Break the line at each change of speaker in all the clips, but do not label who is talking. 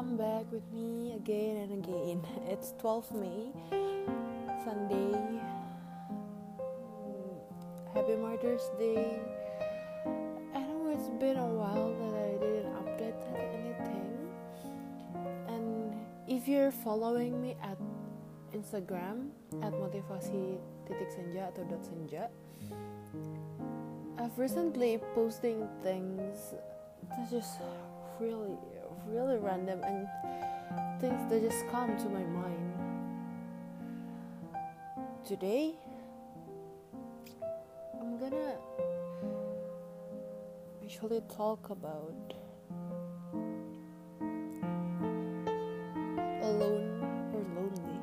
come back with me again and again. It's 12 May, Sunday. Mm, happy Mother's Day. I know it's been a while that I didn't update anything. And if you're following me at Instagram at motivasi titik senja atau dot senja, I've recently posting things that just really, really random and things that just come to my mind. Today, I'm gonna actually talk about alone or lonely.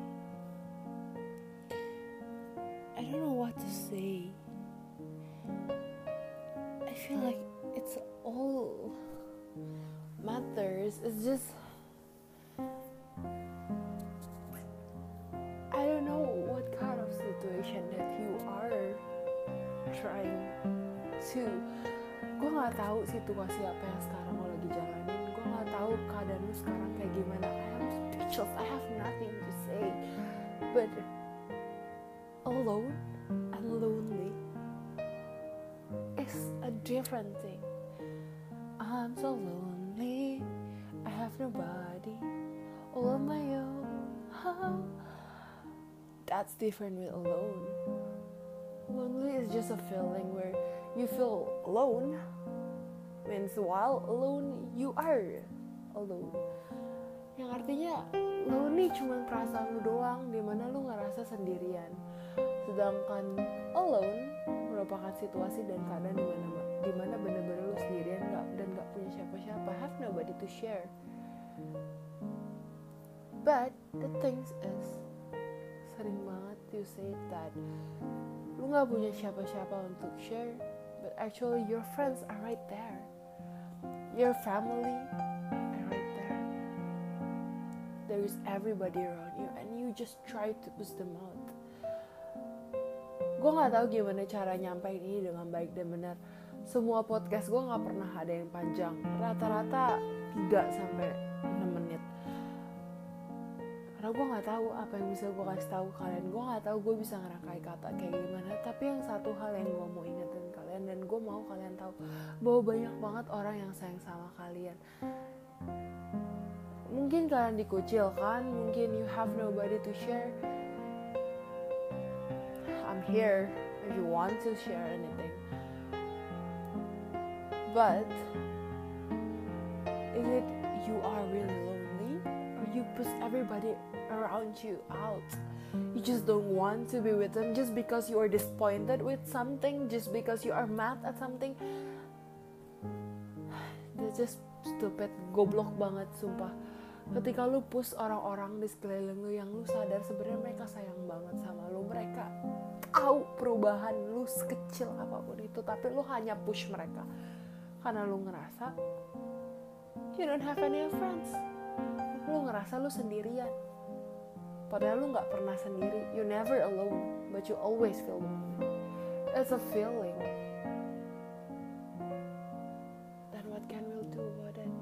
I don't know what to say. I feel like it's all matters. It's just I don't know what kind of situation that you are trying to. Gue nggak tahu situasi apa yang sekarang lo lagi jalanin. Gue nggak tahu keadaan lu sekarang kayak gimana. I am speechless. I have nothing to say. But alone and lonely is a different thing. I'm so lonely. That's different with alone. Lonely is just a feeling where you feel alone. Means while alone, you are alone. Yang artinya lonely cuma perasaan lu doang, di mana lu ngerasa sendirian. Sedangkan alone merupakan situasi dan keadaan di mana di mana bener-bener lu sendirian gak, dan gak punya siapa-siapa, have nobody to share. But the things is sering you say that lu gak punya siapa-siapa untuk share, but actually your friends are right there, your family are right there. There is everybody around you, and you just try to push them out. Gue nggak tahu gimana cara nyampein ini dengan baik dan benar. Semua podcast gue nggak pernah ada yang panjang. Rata-rata 3 sampai 6 menit. Karena gue nggak tahu apa yang bisa gue kasih tahu kalian. Gue nggak tahu gue bisa ngerangkai kata kayak gimana. Tapi yang satu hal yang gue mau ingetin kalian dan gue mau kalian tahu bahwa banyak banget orang yang sayang sama kalian. Mungkin kalian dikucilkan, mungkin you have nobody to share. I'm here if you want to share anything. But is it you are really lonely you push everybody around you out? You just don't want to be with them just because you are disappointed with something, just because you are mad at something. That's just stupid, goblok banget sumpah. Ketika lu push orang-orang di sekeliling lu yang lu sadar sebenarnya mereka sayang banget sama lu, mereka tahu perubahan lu sekecil apa pun itu, tapi lu hanya push mereka karena lu ngerasa you don't have any friends. Lu ngerasa lu sendirian. Padahal lu nggak pernah sendiri. You never alone, but you always feel lonely. It's a feeling. Then what can we do about it?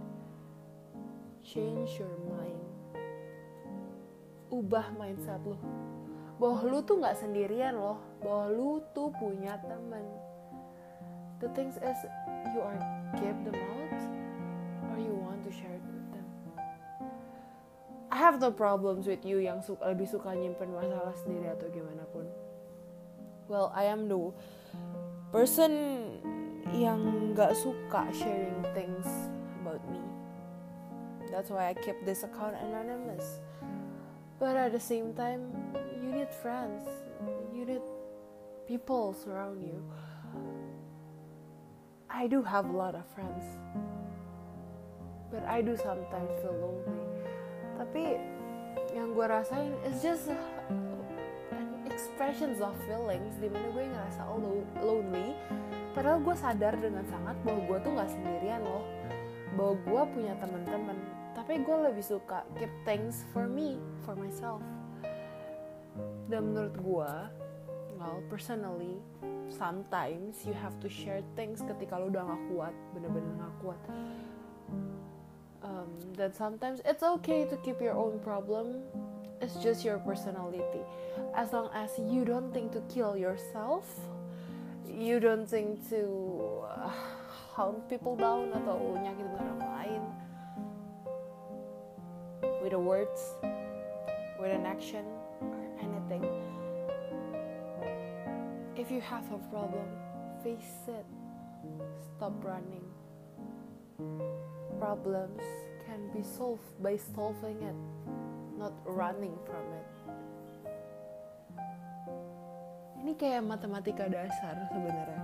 Change your mind. Ubah mindset lu. Bahwa lu tuh nggak sendirian loh. Bahwa lu tuh punya temen. The things is you are keep them out or you want to share them. I have no problems with you yang suka, lebih suka nyimpen masalah sendiri atau gimana pun. Well, I am the person yang nggak suka sharing things about me. That's why I keep this account anonymous. But at the same time, you need friends. You need people surround you. I do have a lot of friends. But I do sometimes feel lonely. Tapi yang gue rasain is just an expressions of feelings di mana gue ngerasa alone, lonely. Padahal gue sadar dengan sangat bahwa gue tuh nggak sendirian loh. Bahwa gue punya teman-teman tapi gue lebih suka keep things for me for myself. Dan menurut gue well personally sometimes you have to share things ketika lo udah gak kuat bener-bener gak kuat um, that sometimes it's okay to keep your own problem. It's just your personality. As long as you don't think to kill yourself you don't think to uh, hound people down atau nyakitin orang lain. With the words with an action or anything. If you have a problem face it. Stop running problems can be solved by solving it not running from it. Ini kayak matematika dasar sebenarnya.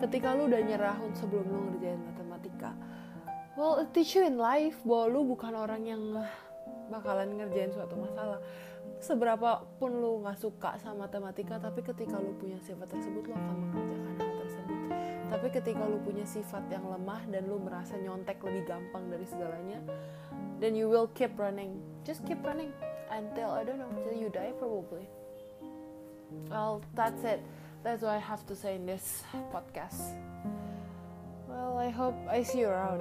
Ketika lu udah nyerah sebelum lu ngerjain matematika, well it teach you in life bahwa lu bukan orang yang bakalan ngerjain suatu masalah. Seberapa pun lu nggak suka sama matematika, tapi ketika lu punya sifat tersebut, lu akan mengerjakan hal. Tapi ketika lu punya sifat yang lemah dan lu merasa nyontek lebih gampang dari segalanya, then you will keep running. Just keep running until I don't know till you die probably. Well, that's it. That's what I have to say in this podcast. Well, I hope I see you around.